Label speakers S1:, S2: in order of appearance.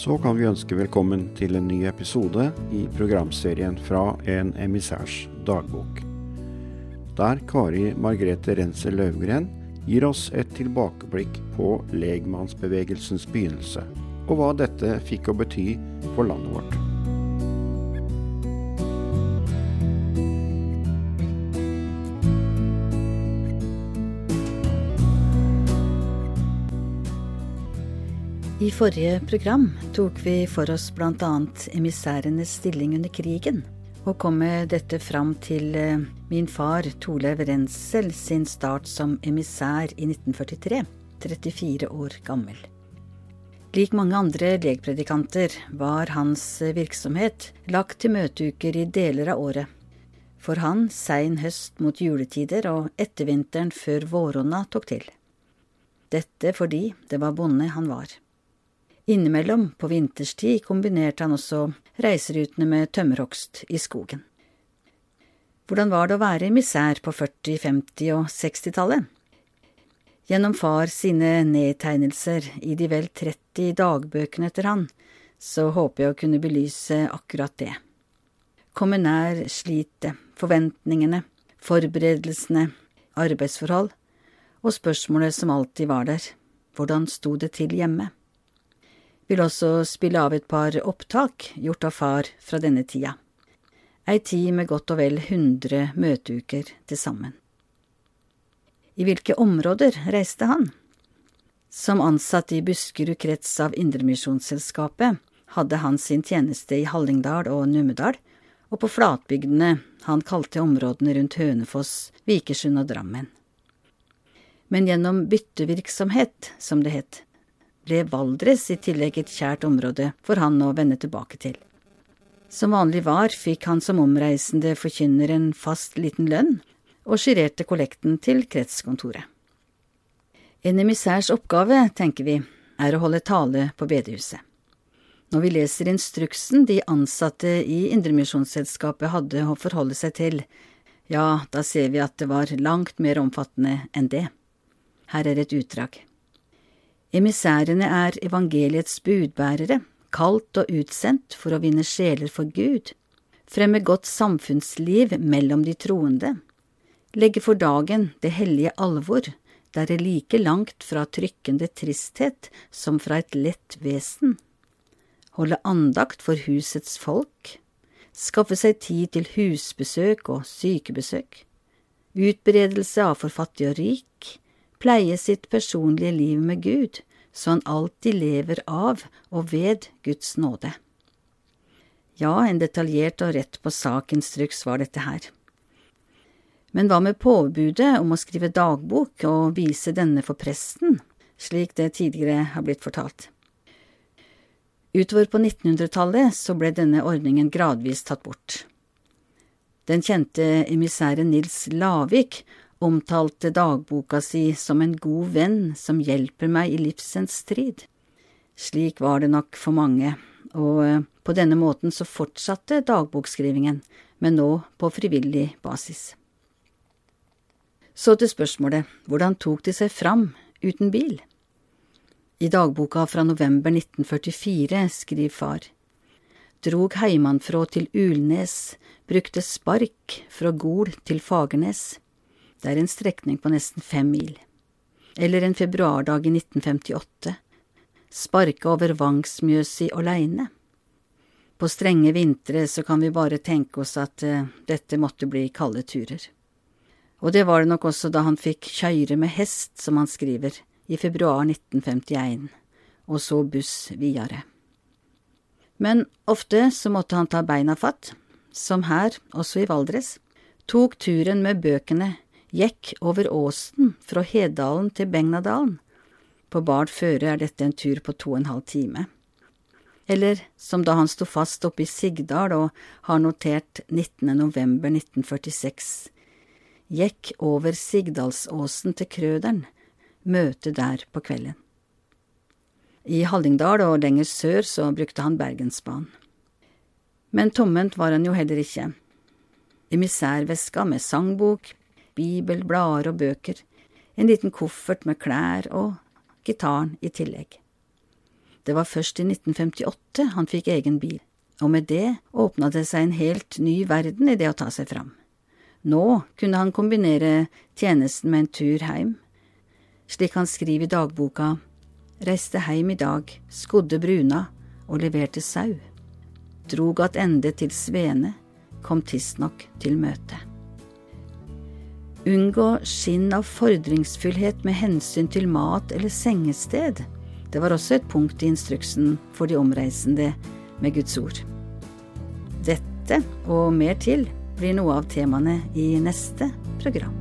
S1: så kan vi ønske velkommen til en ny episode i programserien fra En emissærs dagbok. Der Kari Margrethe Renser Løvgren gir oss et tilbakeblikk på legmannsbevegelsens begynnelse, og hva dette fikk å bety for landet vårt.
S2: I forrige program tok vi for oss bl.a. emissærenes stilling under krigen, og kom med dette fram til eh, min far Torleiv Rensel sin start som emissær i 1943, 34 år gammel. Lik mange andre legpredikanter var hans virksomhet lagt til møteuker i deler av året. For han sein høst mot juletider og ettervinteren før våronna tok til. Dette fordi det var bonde han var. Innimellom, på vinterstid, kombinerte han også reiserutene med tømmerhogst i skogen. Hvordan var det å være misær på 40-, 50- og 60-tallet? Gjennom far sine nedtegnelser i de vel 30 dagbøkene etter han, så håper jeg å kunne belyse akkurat det. Komme nær slitet, forventningene, forberedelsene, arbeidsforhold, og spørsmålet som alltid var der, hvordan sto det til hjemme? Vil også spille av et par opptak gjort av far fra denne tida. Ei tid med godt og vel hundre møteuker til sammen. I hvilke områder reiste han? Som ansatt i Buskerud krets av Indremisjonsselskapet hadde han sin tjeneste i Hallingdal og Numedal, og på flatbygdene han kalte områdene rundt Hønefoss, Vikersund og Drammen. Men gjennom byttevirksomhet, som det het, ble Valdres i tillegg et kjært område for han å vende tilbake til. Som vanlig var, fikk han som omreisende forkynner en fast liten lønn, og skirerte kollekten til kretskontoret. En emissærs oppgave, tenker vi, er å holde tale på bedehuset. Når vi leser instruksen de ansatte i Indremisjonsselskapet hadde å forholde seg til, ja, da ser vi at det var langt mer omfattende enn det. Her er et utdrag. Emissærene er evangeliets budbærere, kalt og utsendt for å vinne sjeler for Gud, fremme godt samfunnsliv mellom de troende, legge for dagen det hellige alvor, der det like langt fra trykkende tristhet som fra et lett vesen, holde andakt for husets folk, skaffe seg tid til husbesøk og sykebesøk, utbredelse av for fattig og rik, pleie sitt personlige liv med Gud, så han alltid lever av og ved Guds nåde. Ja, en detaljert og rett på sak-instruks var dette her. Men hva med påbudet om å skrive dagbok og vise denne for presten, slik det tidligere har blitt fortalt? Utover på 1900-tallet så ble denne ordningen gradvis tatt bort. Den kjente emissæren Nils Lavik omtalte dagboka si som en god venn som hjelper meg i livsens strid. Slik var det nok for mange, og eh, på denne måten så fortsatte dagbokskrivingen, men nå på frivillig basis. Så til spørsmålet, hvordan tok de seg fram uten bil? I dagboka fra november 1944 skriver far. Drog heimanfrå til Ulnes, brukte spark fra Gol til Fagernes det er en strekning på nesten fem mil. Eller en februardag i 1958. Sparke over Vangsmjøsi åleine. På strenge vintre så kan vi bare tenke oss at uh, dette måtte bli kalde turer. Og det var det nok også da han fikk køyre med hest, som han skriver, i februar 1951, og så buss videre. Men ofte så måtte han ta beina fatt, som her, også i Valdres, tok turen med bøkene gikk over åsen fra Hedalen til Begnadalen. På bart føre er dette en tur på to og en halv time. Eller som da han sto fast oppe i Sigdal og har notert 19. november 1946. Gikk over Sigdalsåsen til Krøderen, møte der på kvelden. I Hallingdal og lenger sør så brukte han Bergensbanen. Men tomhendt var han jo heller ikke. I misærveska med sangbok, bibel, blader og bøker, en liten koffert med klær og gitaren i tillegg. Det var først i 1958 han fikk egen bil, og med det åpna det seg en helt ny verden i det å ta seg fram. Nå kunne han kombinere tjenesten med en tur heim. Slik han skriver i dagboka, reiste heim i dag, skodde bruna og leverte sau. Drog attende til Svene, kom tidsnok til møte. Unngå skinn av fordringsfullhet med hensyn til mat eller sengested. Det var også et punkt i instruksen for de omreisende med Guds ord. Dette og mer til blir noe av temaene i neste program.